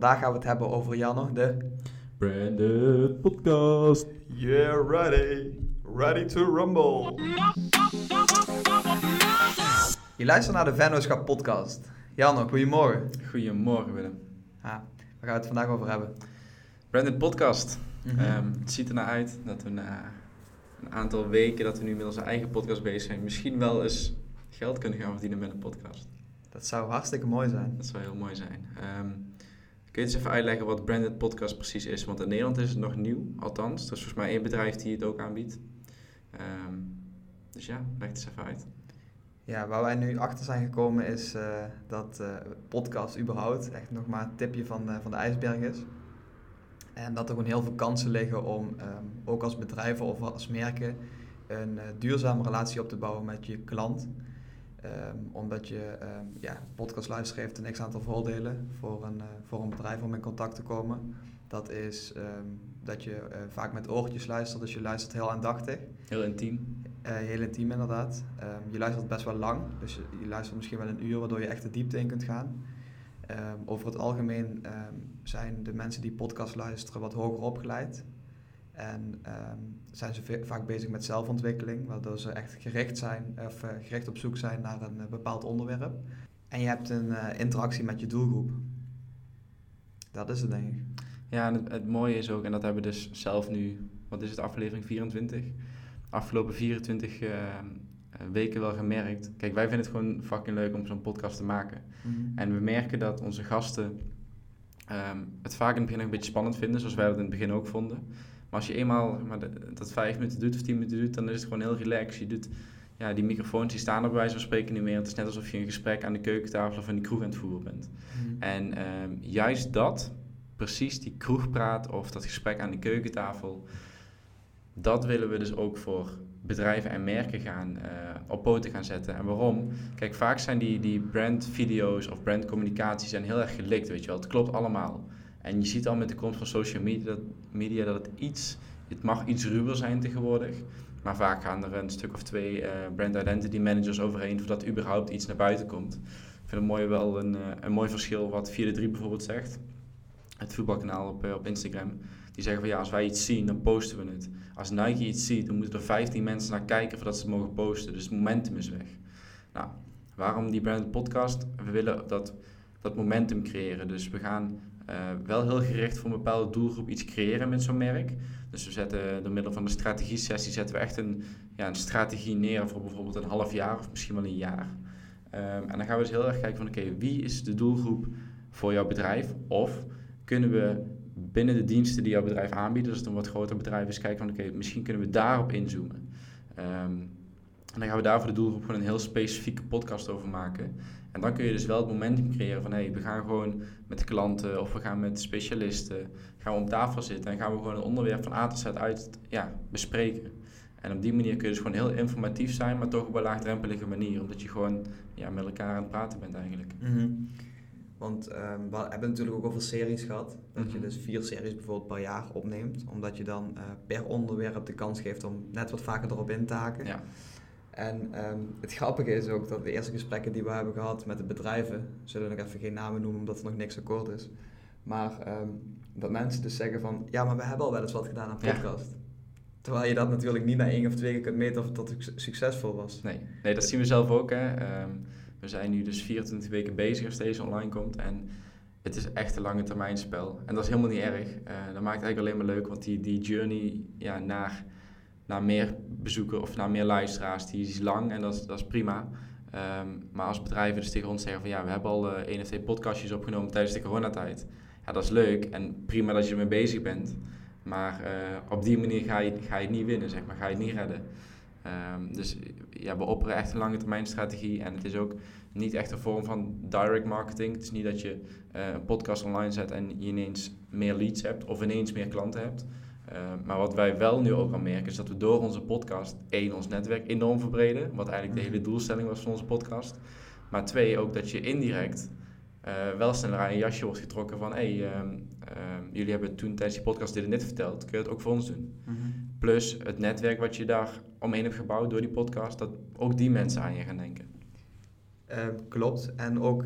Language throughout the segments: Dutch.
vandaag gaan we het hebben over Janno, de Branded Podcast. Yeah, ready. Ready to rumble. Je luistert naar de Vennootschap podcast. Janno, goedemorgen. Goedemorgen Willem. Ja, waar gaan we het vandaag over hebben? Branded Podcast. Mhm. Ehm, het ziet er naar uit dat we na een aantal weken dat we nu met onze eigen podcast bezig zijn, misschien wel eens geld kunnen gaan verdienen met een podcast. Dat zou hartstikke mooi zijn. Dat zou heel mooi zijn. Ehm, kun je eens even uitleggen wat Branded Podcast precies is? Want in Nederland is het nog nieuw, althans. Er is volgens mij één bedrijf die het ook aanbiedt. Ehm, dus ja, leg het eens even uit. Ja, waar wij nu achter zijn gekomen is eh, dat eh, podcast überhaupt echt nog maar een tipje van, de- van de ijsberg is. En dat er gewoon heel veel kansen liggen om ehm, ook als bedrijven of als merken een eh, duurzame relatie op te bouwen met je klant. Ehm, omdat je, ehm, ja, podcast luisteren heeft een x-aantal voordelen voor een, eh, voor een bedrijf om in contact te komen. Dat is ehm, dat je eh, vaak met oortjes luistert, dus je luistert heel aandachtig. Heel intiem. Eh, heel intiem inderdaad. Je luistert best wel lang, dus je, je luistert misschien wel een uur, waardoor je echt de diepte in kunt gaan. Over het algemeen zijn de mensen die podcast luisteren wat hoger opgeleid. En ehm, zijn ze vaak bezig met zelfontwikkeling, waardoor ze echt gericht zijn of eh, gericht op zoek zijn naar een eh, bepaald onderwerp. En je hebt een eh, interactie met je doelgroep. Dat is het denk ik. Ja, en het, het mooie is ook, en dat hebben we dus zelf nu, wat is het, aflevering 24? Afgelopen 24 eh, eh, weken wel gemerkt. Kijk, wij vinden het gewoon fucking leuk om zo'n podcast te maken. En we merken dat onze gasten ehm, het vaak in het begin nog een beetje spannend vinden, zoals wij dat in het begin ook vonden. Maar als je eenmaal maar dat vijf minuten doet of tien minuten doet, dan is het gewoon heel relaxed. Je doet, ja, die microfoons die staan er bij wijze van spreken niet meer. Het is net alsof je een gesprek aan de keukentafel of in de kroeg aan het voeren bent. Mhm. En ehm, juist dat, precies die kroegpraat of dat gesprek aan de keukentafel, dat willen we dus ook voor bedrijven en merken gaan, eh, op poten gaan zetten. En waarom? Kijk, vaak zijn die, die brandvideo's of brandcommunicatie zijn heel erg gelikt, weet je wel. Het klopt allemaal. En je ziet al met de komst van social media dat, media dat het iets, het mag iets ruwer zijn tegenwoordig. Maar vaak gaan er een stuk of twee eh, brand identity managers overheen voordat er überhaupt iets naar buiten komt. Ik vind het mooi wel een, eh, een mooi verschil wat 4 de 3 bijvoorbeeld zegt. Het voetbalkanaal op, eh, op Instagram. Die zeggen van ja, als wij iets zien, dan posten we het. Als Nike iets ziet, dan moeten er 15 mensen naar kijken voordat ze het mogen posten. Dus het momentum is weg. Nou, waarom die branded podcast? We willen dat, dat momentum creëren. Dus we gaan wel heel gericht voor een bepaalde doelgroep iets creëren met zo'n merk. Dus we zetten door middel van de strategie-sessie zetten we echt een, ja, een strategie neer voor bijvoorbeeld een half jaar of misschien wel een jaar. Ehm, en dan gaan we dus heel erg kijken van oké, wie is de doelgroep voor jouw bedrijf? Of kunnen we binnen de diensten die jouw bedrijf aanbiedt, dus als het een wat groter bedrijf is, kijken van oké, misschien kunnen we daarop inzoomen. Ehm, en dan gaan we daar voor de doelgroep gewoon een heel specifieke podcast over maken. En dan kun je dus wel het momentum creëren van hé, hey, we gaan gewoon met klanten of we gaan met specialisten, gaan we op tafel zitten en gaan we gewoon een onderwerp van A tot Z uit ja, bespreken. En op die manier kun je dus gewoon heel informatief zijn, maar toch op een laagdrempelige manier, omdat je gewoon ja, met elkaar aan het praten bent eigenlijk. Mhm. Want ehm, we hebben natuurlijk ook over series gehad. Dat je Mhm. dus vier series bijvoorbeeld per jaar opneemt. Omdat je dan eh, per onderwerp de kans geeft om net wat vaker erop in te haken. Ja. En ehm, het grappige is ook dat de eerste gesprekken die we hebben gehad met de bedrijven, zullen we nog even geen namen noemen omdat er nog niks akkoord is. Maar ehm, dat mensen dus zeggen van, ja, maar we hebben al wel eens wat gedaan aan Ja. podcast. Terwijl je dat natuurlijk niet na één of twee keer kunt meten of dat succesvol was. Nee, nee dat zien we zelf ook. Hè. Ehm, we zijn nu dus 24 weken bezig als deze online komt. En het is echt een lange termijn spel. En dat is helemaal niet erg. Eh, dat maakt het eigenlijk alleen maar leuk, want die, die journey ja, naar, naar meer bezoeken of naar meer luisteraars, die is lang en dat is, dat is prima. Ehm, maar als bedrijven dus tegen ons zeggen van ja, we hebben al eh, één of twee podcastjes opgenomen tijdens de coronatijd. Ja, dat is leuk en prima dat je ermee bezig bent. Maar eh, op die manier ga je, ga je het niet winnen, zeg maar. Ga je het niet redden. Ehm, dus ja, we opperen echt een lange termijn strategie. En het is ook niet echt een vorm van direct marketing. Het is niet dat je eh, een podcast online zet en je ineens meer leads hebt of ineens meer klanten hebt. Ehm, maar wat wij wel nu ook al merken is dat we door onze podcast één, ons netwerk enorm verbreden. Wat eigenlijk de hele doelstelling was van onze podcast. Maar twee, ook dat je indirect eh, wel sneller aan je jasje wordt getrokken van... hé, hey, ehm, ehm, jullie hebben toen tijdens die podcast dit en dit verteld. Kun je het ook voor ons doen? Plus het netwerk wat je daar omheen hebt gebouwd door die podcast, dat ook die mensen aan je gaan denken. Eh, klopt. En ook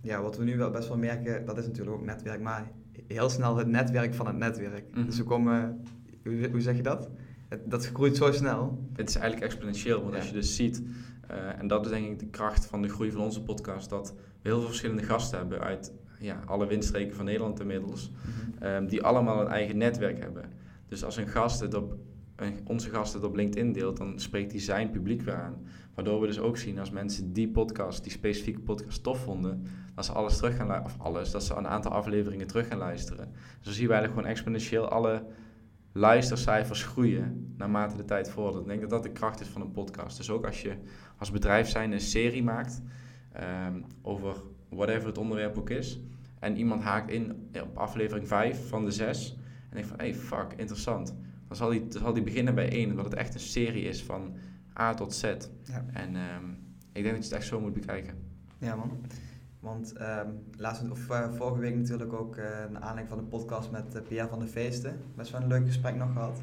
ja, wat we nu wel best wel merken, dat is natuurlijk ook netwerk, maar heel snel het netwerk van het netwerk. Mhm. Dus we komen, hoe, hoe zeg je dat? Het, dat groeit zo snel. Het is eigenlijk exponentieel, want Ja. als je dus ziet, eh, en dat is denk ik de kracht van de groei van onze podcast, dat we heel veel verschillende gasten hebben uit ja, alle windstreken van Nederland inmiddels, ehm, die allemaal een eigen netwerk hebben. Dus als een gast het op, een- onze gast het op LinkedIn deelt, dan spreekt hij zijn publiek weer aan. Waardoor we dus ook zien als mensen die podcast, die specifieke podcast tof vonden, dat ze alles terug gaan luisteren, of alles, dat ze een aantal afleveringen terug gaan luisteren. Dus dan zien we eigenlijk gewoon exponentieel alle luistercijfers groeien naarmate de tijd vordert. Ik denk dat dat de kracht is van een podcast. Dus ook als je als bedrijf zijn een serie maakt ehm, over whatever het onderwerp ook is, en iemand haakt in op aflevering 5 van de 6 en denkt van, hey fuck, interessant. Dan zal die, dan zal die beginnen bij 1, omdat het echt een serie is van A tot Z. Ja. En ehm, ik denk dat je het echt zo moet bekijken. Ja man. Want ehm laatst, of, eh, vorige week natuurlijk ook eh naar aanleiding van de podcast met eh, Pierre van de Feesten. Best wel een leuk gesprek nog gehad.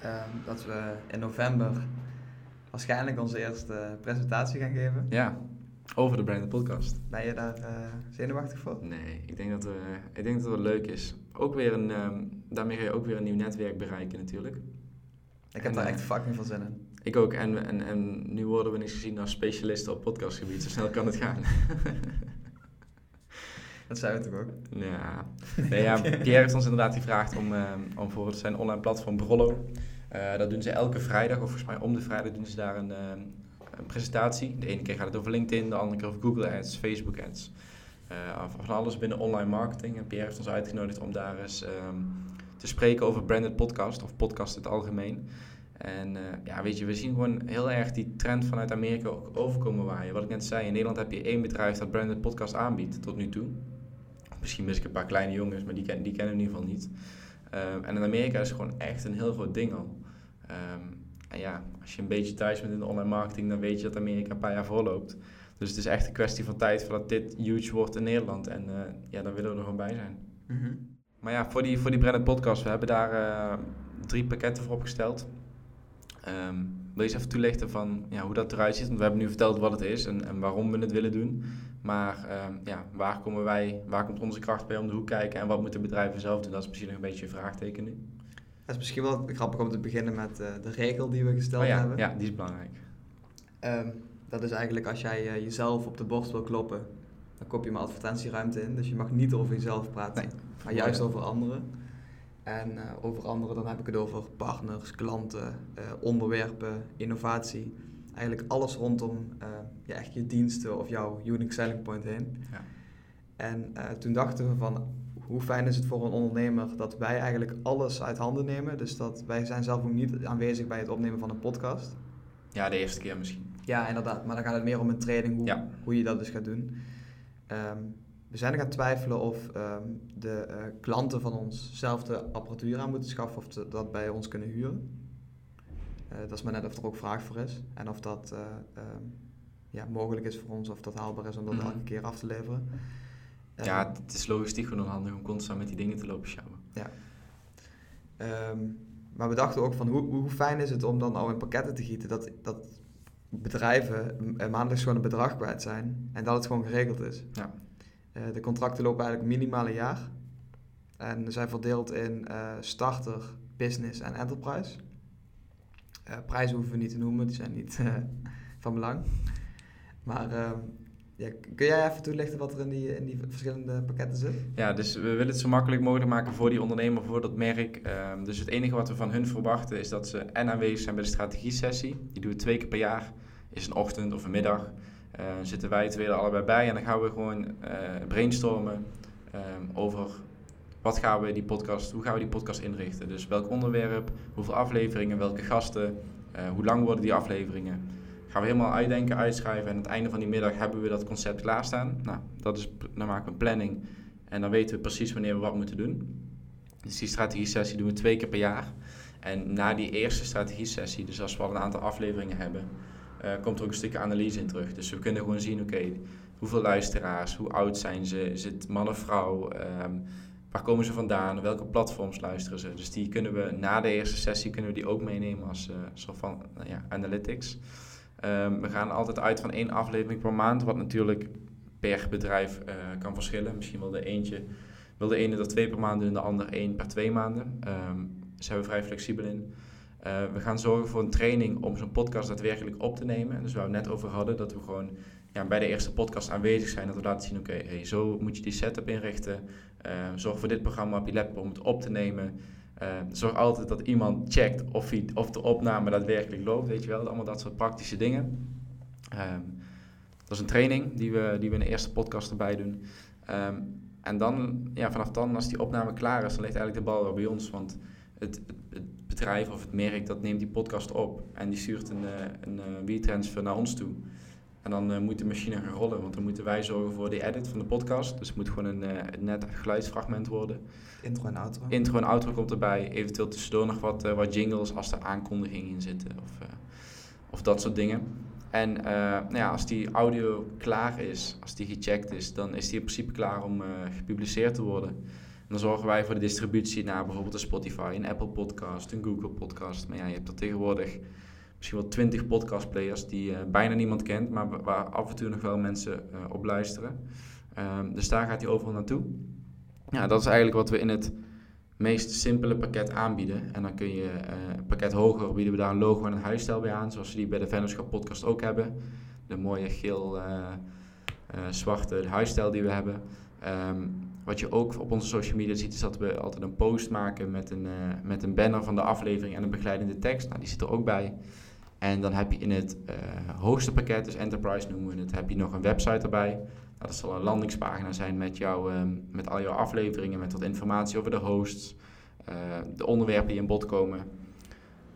Ehm, dat we in november waarschijnlijk onze eerste presentatie gaan geven. Ja, over de Branded Podcast. Ben je daar zenuwachtig voor? Nee, ik denk dat, we, ik denk dat het leuk is. Ook weer een, daarmee ga je ook weer een nieuw netwerk bereiken natuurlijk. Ik heb En, daar eh, echt fucking veel zin in. Ik ook. En, en, en nu worden we niet gezien als specialisten op podcastgebied. Zo snel kan het gaan. Dat zijn we toch ook? ja. Nee, ja. Pierre heeft ons inderdaad gevraagd om, ehm, om voor zijn online platform Brollo. eh, dat doen ze elke vrijdag, of volgens mij om de vrijdag doen ze daar een, ehm, een presentatie. De ene keer gaat het over LinkedIn, de andere keer over Google Ads, Facebook Ads. Eh, van alles binnen online marketing. En Pierre heeft ons uitgenodigd om daar eens ehm, te spreken over branded podcast, of podcast in het algemeen. En eh, ja, weet je, we zien gewoon heel erg die trend vanuit Amerika ook overkomen waaien. Wat ik net zei, in Nederland heb je één bedrijf dat branded podcast aanbiedt tot nu toe. Misschien mis ik een paar kleine jongens, maar die, die kennen we in ieder geval niet. Ehm, en in Amerika is het gewoon echt een heel groot ding al. Ehm, en ja, als je een beetje thuis bent in de online marketing, dan weet je dat Amerika een paar jaar voorloopt. Dus het is echt een kwestie van tijd voordat dit huge wordt in Nederland. En eh, ja, dan willen we er gewoon bij zijn. Mhm. Maar ja, voor die, voor die branded podcast, we hebben daar eh, drie pakketten voor opgesteld. Ehm, wil je eens even toelichten van ja, hoe dat eruit ziet? Want we hebben nu verteld wat het is en, en waarom we het willen doen. Maar ehm, ja, waar komen wij, waar komt onze kracht bij om de hoek kijken en wat moeten bedrijven zelf doen? Dat is misschien nog een beetje een vraagteken nu. Het is misschien wel grappig om te beginnen met eh, de regel die we gesteld Oh ja, hebben. ja, die is belangrijk. Ehm, dat is eigenlijk als jij eh, jezelf op de borst wil kloppen, dan kop je maar advertentieruimte in. Dus je mag niet over jezelf praten, Nee. Maar juist over anderen. En eh, over anderen, dan heb ik het over partners, klanten, eh, onderwerpen, innovatie. Eigenlijk alles rondom eh, ja, echt je diensten of jouw unique selling point heen. Ja. En toen dachten we van, hoe fijn is het voor een ondernemer dat wij eigenlijk alles uit handen nemen. Dus dat wij zijn zelf ook niet aanwezig bij het opnemen van een podcast. Ja, de eerste keer misschien. Ja, inderdaad. Maar dan gaat het meer om een training, hoe, Ja. hoe je dat dus gaat doen. Ehm, we zijn er gaan twijfelen of ehm, de eh, klanten van ons zelf de apparatuur aan moeten schaffen of ze dat bij ons kunnen huren. Eh, dat is maar net of er ook vraag voor is. En of dat eh, ehm, ja, mogelijk is voor ons, of dat haalbaar is om dat Mhm. elke keer af te leveren. Ja, Ehm, het is logistiek gewoon onhandig om constant met die dingen te lopen sjouwen. Ehm, maar we dachten ook van hoe, hoe fijn is het om dan al in pakketten te gieten dat, dat bedrijven maandelijks gewoon een bedrag kwijt zijn en dat het gewoon geregeld is. Ja. Eh, de contracten lopen eigenlijk minimaal een jaar en zijn verdeeld in eh, starter, business en enterprise. Eh, prijzen hoeven we niet te noemen, die zijn niet van belang. Maar ehm, ja, kun jij even toelichten wat er in die, in die verschillende pakketten zit? Ja, dus we willen het zo makkelijk mogelijk maken voor die ondernemer, voor dat merk. Ehm, dus het enige wat we van hun verwachten is dat ze en aanwezig zijn bij de strategie-sessie. Die doen we twee keer per jaar. Is een ochtend of een middag. Eh, zitten wij twee er allebei bij en dan gaan we gewoon eh, brainstormen ehm, over wat gaan we die podcast, hoe gaan we die podcast inrichten. Dus welk onderwerp, hoeveel afleveringen, welke gasten, eh, hoe lang worden die afleveringen. Gaan we helemaal uitdenken, uitschrijven en aan het einde van die middag hebben we dat concept klaarstaan. Nou, dat is, dan maken we een planning en dan weten we precies wanneer we wat moeten doen. Dus die strategie-sessie doen we twee keer per jaar. En na die eerste strategie-sessie, dus als we al een aantal afleveringen hebben, eh, komt er ook een stukje analyse in terug. Dus we kunnen gewoon zien, oké, hoeveel luisteraars, hoe oud zijn ze, is het man of vrouw, ehm, waar komen ze vandaan, welke platforms luisteren ze. Dus die kunnen we na de eerste sessie kunnen we die ook meenemen als eh, soort van nou ja, analytics. Ehm, we gaan altijd uit van één aflevering per maand, wat natuurlijk per bedrijf eh, kan verschillen. Misschien wil de eentje, wil de ene er twee per maand doen en de ander één per twee maanden. Um, daar zijn we vrij flexibel in. Uh, we gaan zorgen voor een training om zo'n podcast daadwerkelijk op te nemen. Dus waar we het net over hadden, dat we gewoon ja, bij de eerste podcast aanwezig zijn. Dat we laten zien, oké, hey, zo moet je die setup inrichten. Uh, zorg voor dit programma op je laptop om het op te nemen. Uh, zorg altijd dat iemand checkt of, of de opname daadwerkelijk loopt, weet je wel. Allemaal dat soort praktische dingen. Um, dat is een training die we, die we in de eerste podcast erbij doen. Um, en dan, ja, vanaf dan, als die opname klaar is, dan ligt eigenlijk de bal weer bij ons. Want het, bedrijf of het merk dat neemt die podcast op en die stuurt een, eh, een, een eh, naar ons toe. En dan uh, moet de machine gaan rollen, want dan moeten wij zorgen voor de edit van de podcast. Dus het moet gewoon een, uh, net geluidsfragment worden. Intro en outro. Intro en outro komt erbij. Eventueel tussendoor nog wat, uh, wat jingles als er aankondigingen in zitten. Of, of dat soort dingen. En nou ja, als die audio klaar is, als die gecheckt is, dan is die in principe klaar om gepubliceerd te worden. Dan zorgen wij voor de distributie naar bijvoorbeeld een Spotify, een Apple Podcast, een Google Podcast. Maar ja, je hebt er tegenwoordig misschien wel twintig podcastplayers die uh, bijna niemand kent, maar waar af en toe nog wel mensen uh, op luisteren. Um, dus daar gaat hij overal naartoe. Ja, dat is eigenlijk wat we in het meest simpele pakket aanbieden. En dan kun je uh, pakket hoger bieden we daar een logo en een huisstijl bij aan, zoals we die bij de Vennootschap podcast ook hebben. De mooie geel-zwarte huisstijl die we hebben. Um, wat je ook op onze social media ziet, is dat we altijd een post maken met een, uh, met een banner van de aflevering en een begeleidende tekst. Nou, die zit er ook bij. En dan heb je in het uh, hoogste pakket, dus Enterprise noemen we het, heb je nog een website erbij. Nou, dat zal een landingspagina zijn met, jou, um, met al jouw afleveringen, met wat informatie over de hosts, uh, de onderwerpen die in bod komen.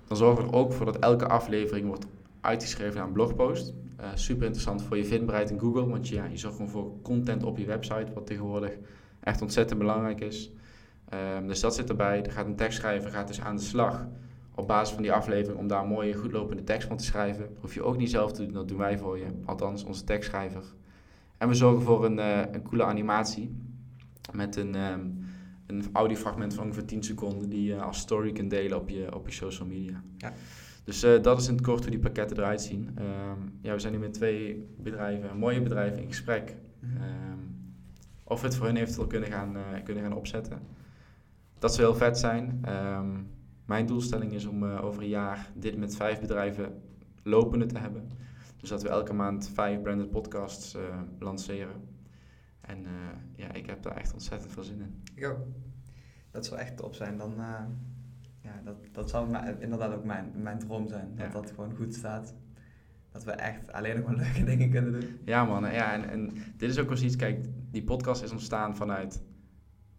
Dan zorgen we er ook voor dat elke aflevering wordt uitgeschreven naar een blogpost. Super interessant voor je vindbaarheid in Google, want ja, je zorgt gewoon voor content op je website, wat tegenwoordig echt ontzettend belangrijk is. Um, dus dat zit erbij. Er gaat een tekstschrijver gaat dus aan de slag op basis van die aflevering om daar een mooie, goedlopende tekst van te schrijven. Dat hoef je ook niet zelf te doen, dat doen wij voor je. Althans, onze tekstschrijver. En we zorgen voor een, uh, een coole animatie met een, um, een audiofragment van ongeveer 10 seconden die je als story kunt delen op je, op je social media. Ja. Dus uh, dat is in het kort hoe die pakketten eruit zien. Um, ja, we zijn nu met twee bedrijven, mooie bedrijven in gesprek. Um, of we het voor hun eventueel kunnen gaan, uh, kunnen gaan opzetten. Dat zou heel vet zijn. Um, mijn doelstelling is om uh, over een jaar dit met vijf bedrijven lopende te hebben. Dus dat we elke maand vijf branded podcasts uh, lanceren. En ja, ik heb daar echt ontzettend veel zin in. Ja, dat zou echt top zijn. Dan, ja, dat, dat zou inderdaad ook mijn, mijn droom zijn. Dat dat gewoon goed staat. Dat we echt alleen nog maar leuke dingen kunnen doen. Ja man, ja, en, en dit is ook wel iets, kijk, die podcast is ontstaan vanuit,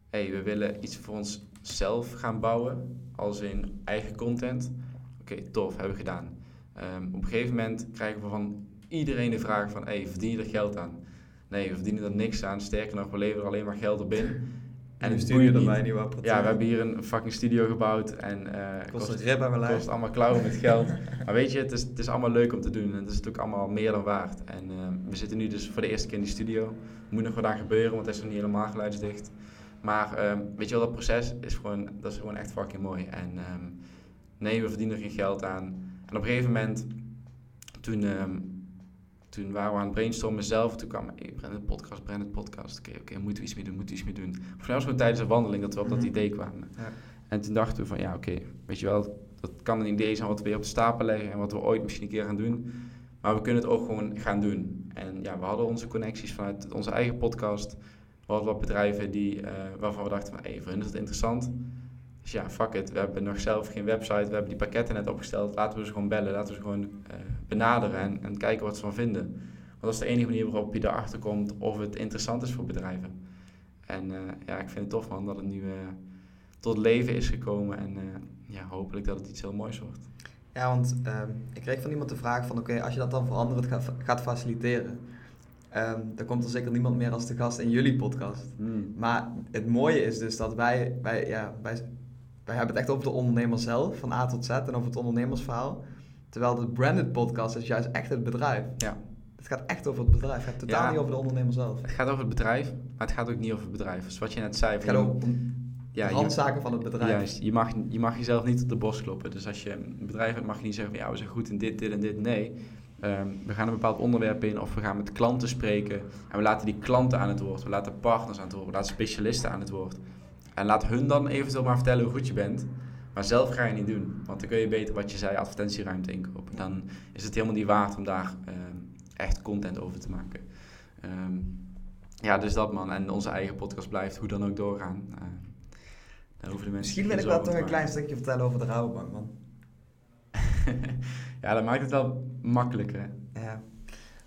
hé, hey, we willen iets voor onszelf gaan bouwen, als in eigen content. Oké, tof, hebben we gedaan. Um, op een gegeven moment krijgen we van iedereen de vraag van, hé, hey, verdien je er geld aan? Nee, we verdienen er niks aan. Sterker nog, we leveren alleen maar geld op in. En een studio erbij, die Ja, we hebben hier een fucking studio gebouwd. En, uh, kost, kost, rib aan mijn kost allemaal klauwen met geld. maar weet je, het is, het is allemaal leuk om te doen. En het is natuurlijk allemaal meer dan waard. En uh, we zitten nu dus voor de eerste keer in die studio. Moet nog wat aan gebeuren, want het is nog niet helemaal geluidsdicht. Maar um, weet je wel, dat proces is gewoon, dat is gewoon echt fucking mooi. En um, nee, we verdienen er geen geld aan. En op een gegeven moment, toen... Um, toen waren we aan het brainstormen zelf. Toen kwam ik, hey, het podcast, het podcast. Oké, oké, moeten we iets meer doen, moeten we iets meer doen. Voor mij was tijdens een wandeling dat we op dat mhm. idee kwamen. Ja. En toen dachten we van, ja, oké, weet je wel, dat kan een idee zijn wat we weer op de stapel leggen en wat we ooit misschien een keer gaan doen. Maar we kunnen het ook gewoon gaan doen. En ja, we hadden onze connecties vanuit onze eigen podcast. We hadden wat bedrijven die, uh, waarvan we dachten van, hey, voor hen is het interessant. Dus ja, fuck it. We hebben nog zelf geen website. We hebben die pakketten net opgesteld. Laten we ze gewoon bellen. Laten we ze gewoon uh, benaderen en, en, kijken wat ze van vinden. Want dat is de enige manier waarop je erachter komt of het interessant is voor bedrijven. En uh, ja, ik vind het tof man dat het nu uh, tot leven is gekomen. En ja, hopelijk dat het iets heel moois wordt. Ja, want ehm, ik kreeg van iemand de vraag van oké, als je dat dan voor anderen gaat, gaat faciliteren. Um, dan komt er zeker niemand meer als de gast in jullie podcast. Hmm. Maar het mooie is dus dat wij, wij, ja, wij wij hebben het echt over de ondernemer zelf, van A tot Z, en over het ondernemersverhaal. Terwijl de branded podcast is juist echt het bedrijf. Ja. Het gaat echt over het bedrijf. Het gaat totaal niet over de ondernemer zelf. Het gaat over het bedrijf, maar het gaat ook niet over het bedrijf. Dus wat je net zei. Het gaat over ja, de handzaken van het bedrijf. Juist, je mag, je mag jezelf niet op de bos kloppen. Dus als je een bedrijf hebt, mag je niet zeggen van ja, we zijn goed in dit, dit en dit. Nee, Ehm, we gaan een bepaald onderwerp in of we gaan met klanten spreken. En we laten die klanten aan het woord. We laten partners aan het woord. We laten specialisten aan het woord. En laat hun dan eventueel maar vertellen hoe goed je bent. Maar zelf ga je niet doen. Want dan kun je beter wat je zei, advertentieruimte inkopen. Dan is het helemaal niet waard om daar ehm, echt content over te maken. Ehm, ja, dus dat man. En onze eigen podcast blijft hoe dan ook doorgaan. Uh, de mensen Misschien wil ik wel toch een klein stukje vertellen over de Rabobank, man. ja, dat maakt het wel makkelijker. Ja,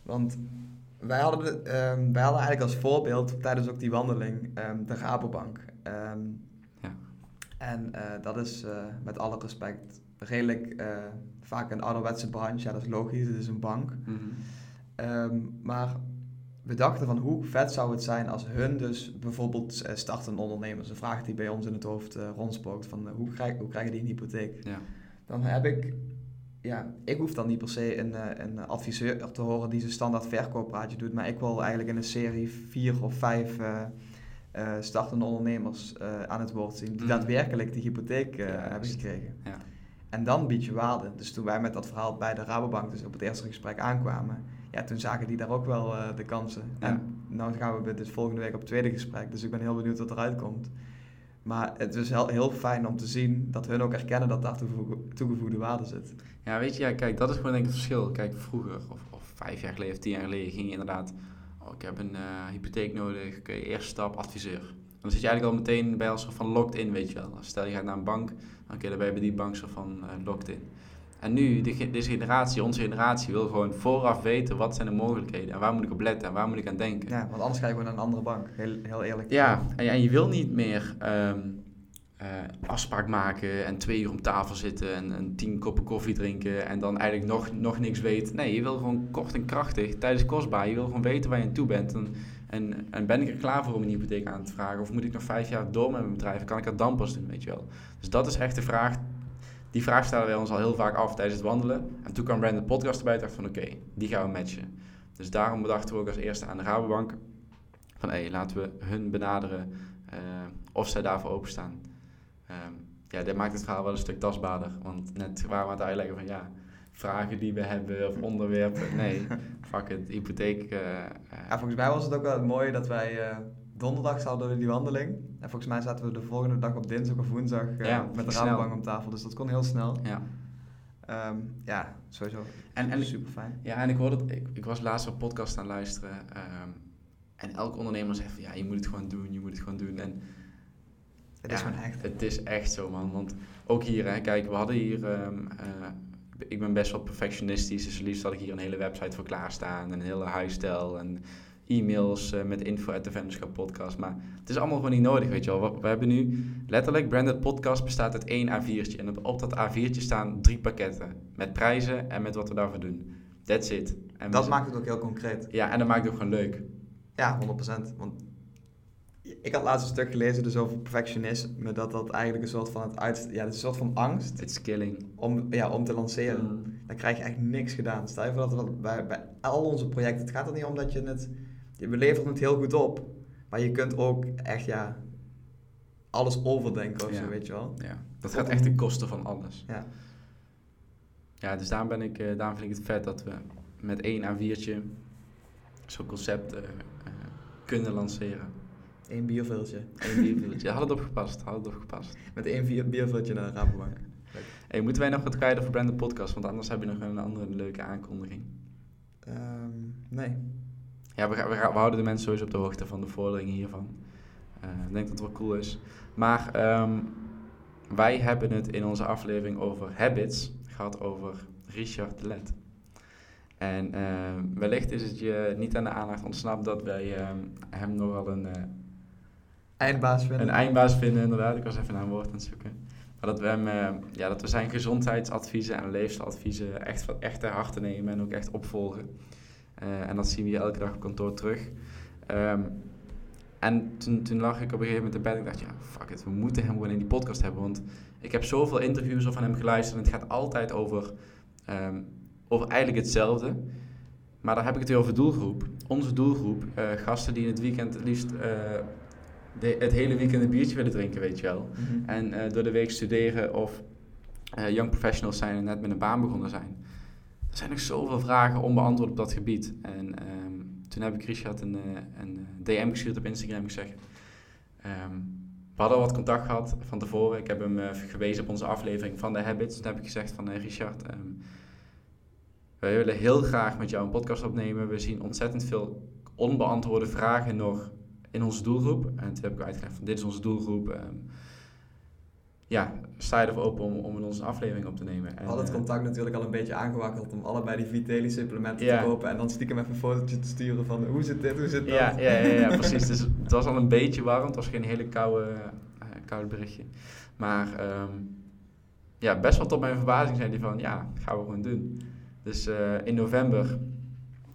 want wij hadden, um, wij hadden eigenlijk als voorbeeld tijdens ook die wandeling de Rabobank. En uh, dat is uh, met alle respect redelijk uh, vaak een ouderwetse branche. Ja, dat is logisch, het is een bank. Mm -hmm. maar we dachten van hoe vet zou het zijn als hun dus bijvoorbeeld startende ondernemers, een vraag die bij ons in het hoofd rondspookt, van hoe, krijg, hoe krijgen die een hypotheek? Ja. Dan heb ik ja, ik hoef dan niet per se een, eh, een adviseur te horen die zijn standaard verkooppraatje doet, maar ik wil eigenlijk in een serie vier of vijf uh, startende ondernemers aan het woord zien, die mm. daadwerkelijk die hypotheek hebben gekregen. Ja. En dan bied je waarde. Dus toen wij met dat verhaal bij de Rabobank dus op het eerste gesprek aankwamen, ja, toen zagen die daar ook wel de kansen. En nu gaan we dus volgende week op het tweede gesprek, dus ik ben heel benieuwd wat eruit komt. Maar het is heel, heel fijn om te zien dat hun ook erkennen dat daar toegevoegde waarde zit. Ja, weet je, ja, kijk, dat is gewoon denk ik het verschil. Kijk, vroeger, of, of vijf jaar geleden of tien jaar geleden, ging je inderdaad... Oh, ik heb een uh, hypotheek nodig, oké, eerste stap, adviseur. Dan zit je eigenlijk al meteen bij als van locked in, weet je wel. Stel je gaat naar een bank, oké, dan ben je bij die bank zo van uh, locked in. En nu, deze generatie, onze generatie, wil gewoon vooraf weten wat zijn de mogelijkheden en waar moet ik op letten en waar moet ik aan denken. Ja, want anders ga je gewoon naar een andere bank, heel, heel eerlijk. Ja, en, en je wil niet meer um, uh, afspraak maken en twee uur om tafel zitten en, en, tien koppen koffie drinken en dan eigenlijk nog, nog niks weten. Nee, je wil gewoon kort en krachtig, tijdens kostbaar, je wil gewoon weten waar je aan toe bent. En, en, en ben ik er klaar voor om een hypotheek aan te vragen of moet ik nog vijf jaar door met mijn bedrijf kan ik dat dan pas doen, weet je wel. Dus dat is echt de vraag die vraag stellen wij ons al heel vaak af tijdens het wandelen. En toen kwam Brandon Podcast erbij en dacht van oké, die gaan we matchen. Dus daarom bedachten we ook als eerste aan de Rabobank van hé, hey, laten we hun benaderen uh, of zij daarvoor openstaan. Um, ja, dat maakt het verhaal wel een stuk tastbaarder. Want net waren we aan het uitleggen van ja, vragen die we hebben of onderwerpen. Nee, fuck het, hypotheek. Uh, ja, volgens mij was het ook wel mooi dat wij donderdag zouden we die wandeling. En volgens mij zaten we de volgende dag op dinsdag of woensdag uh, met de Rabobank om tafel. Dus dat kon heel snel. Ja, um, ja sowieso. En, en super fijn. Ja, en ik hoorde ik, ik was laatst een podcast aan luisteren. Um, en elke ondernemer zegt van ja, je moet het gewoon doen, je moet het gewoon doen. En het is gewoon echt. Het is echt zo, man. Want ook hier, hè, kijk, we hadden hier. Um, uh, ik ben best wel perfectionistisch, dus liefst had ik hier een hele website voor klaarstaan en een hele huisstijl en e-mails uh, met info uit de Venderschap podcast. Maar het is allemaal gewoon niet nodig, weet je wel. We, hebben nu letterlijk, Branded Podcast bestaat uit één A4'tje. En op, op dat A4'tje staan drie pakketten. Met prijzen en met wat we daarvoor doen. That's it. En dat maakt het ook heel concreet. Ja, en dat maakt het ook gewoon leuk. Ja, 100%. Want ik had laatst een stuk gelezen dus over perfectionisme, dat dat eigenlijk een soort van het uit, ja, het is een soort van angst. It's killing. Om, ja, om te lanceren. Mm. Dan krijg je echt niks gedaan. Stel je voor dat we bij, bij al onze projecten, het gaat er niet om dat je het we leveren het heel goed op. Maar je kunt ook echt, ja, alles overdenken of zo, weet je wel. Ja, dat gaat echt ten koste van alles. Ja. Ja, dus daarom, ben ik, uh, daarom vind ik het vet dat we met één A4'tje zo'n concept uh, uh, kunnen lanceren. Eén bierviltje. Eén bierviltje. had het opgepast, had het opgepast. Met één bierviltje naar de Rabobank. Hey, moeten wij nog wat kwijt over Brandon Podcast? Want anders heb je nog een andere leuke aankondiging. Um, nee. Ja, we, we, we, houden de mensen sowieso op de hoogte van de vorderingen hiervan. Uh, ik denk dat het wel cool is. Maar um, wij hebben het in onze aflevering over habits gehad over Richard Let. En uh, wellicht is het je niet aan de aandacht ontsnapt dat wij uh, hem nogal een... Eindbaas vinden. Een eindbaas vinden, inderdaad. Ik was even naar een woord aan het zoeken. Maar dat we, hem, ja, dat we zijn gezondheidsadviezen en leefstijladviezen echt, echt ter harte nemen en ook echt opvolgen. Uh, en dat zien we hier elke dag op kantoor terug. Um, en toen, toen lag ik op een gegeven moment in bed en ik dacht, ja, fuck it, we moeten hem gewoon in die podcast hebben. Want ik heb zoveel interviews van hem geluisterd en het gaat altijd over, um, over eigenlijk hetzelfde. Maar daar heb ik het weer over doelgroep. Onze doelgroep, uh, gasten die in het weekend het liefst uh, de, het hele weekend een biertje willen drinken, weet je wel. Mm -hmm. En door de week studeren of young professionals zijn en net met een baan begonnen zijn er zijn nog zoveel vragen onbeantwoord op dat gebied. En ehm, toen heb ik Richard een, een DM gestuurd op Instagram gezegd. Um, we hadden al wat contact gehad van tevoren. Ik heb hem gewezen op onze aflevering van de Habits. Toen heb ik gezegd van Richard, um, wij willen heel graag met jou een podcast opnemen. We zien ontzettend veel onbeantwoorde vragen nog in onze doelgroep. En toen heb ik uitgelegd van dit is onze doelgroep. Um, ja, sta je er open om, om in onze aflevering op te nemen. En, Al het eh, contact natuurlijk al een beetje aangewakkeld om allebei die Vitali supplementen te kopen. En dan stiekem even een fotootje te sturen van hoe zit dit, hoe zit dat. Ja, ja, ja, ja precies. Dus het was al een beetje warm. Het was geen hele koude, uh, koude berichtje. Maar um, ja, best wel tot mijn verbazing zijn die van ja, gaan we gewoon doen. Dus uh, in november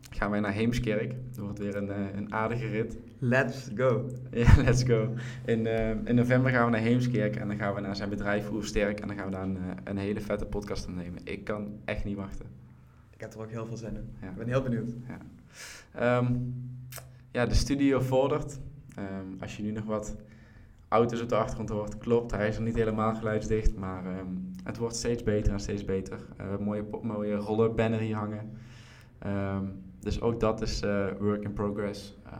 gaan wij naar Heemskerk. Dat wordt weer een, uh, een aardige rit. Let's go. Ja, let's go. In, uh, in november gaan we naar Heemskerk en dan gaan we naar zijn bedrijf Oersterk en dan gaan we daar een, een hele vette podcast opnemen. Ik kan echt niet wachten. Ik heb er ook heel veel zin in. Ja. Ik ben heel benieuwd. Ja, um, ja de studio vordert. Um, als je nu nog wat auto's op de achtergrond hoort, klopt. Hij is nog niet helemaal geluidsdicht, maar um, het wordt steeds beter en steeds beter. Uh, mooie, mooie rollerbanner hier hangen. Um, dus ook dat is uh, work in progress. Uh,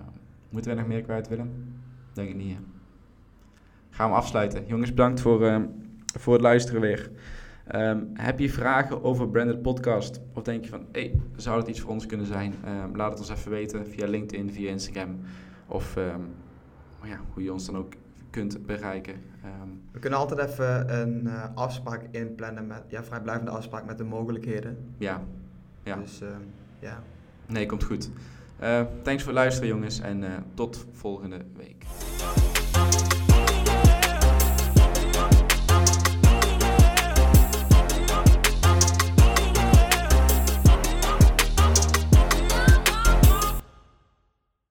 moeten we nog meer kwijt willen? Denk ik niet. Hè? Gaan we afsluiten. Jongens, bedankt voor, uh, voor het luisteren weer. Um, heb je vragen over Branded Podcast? Of denk je van, hey, zou het iets voor ons kunnen zijn? Um, laat het ons even weten via LinkedIn, via Instagram. Of um, ja, hoe je ons dan ook kunt bereiken. we kunnen altijd even een uh, afspraak inplannen met, ja, vrijblijvende afspraak met de mogelijkheden. Ja. ja. Dus ja. Nee, komt goed. Uh, thanks voor het luisteren jongens en uh, tot volgende week.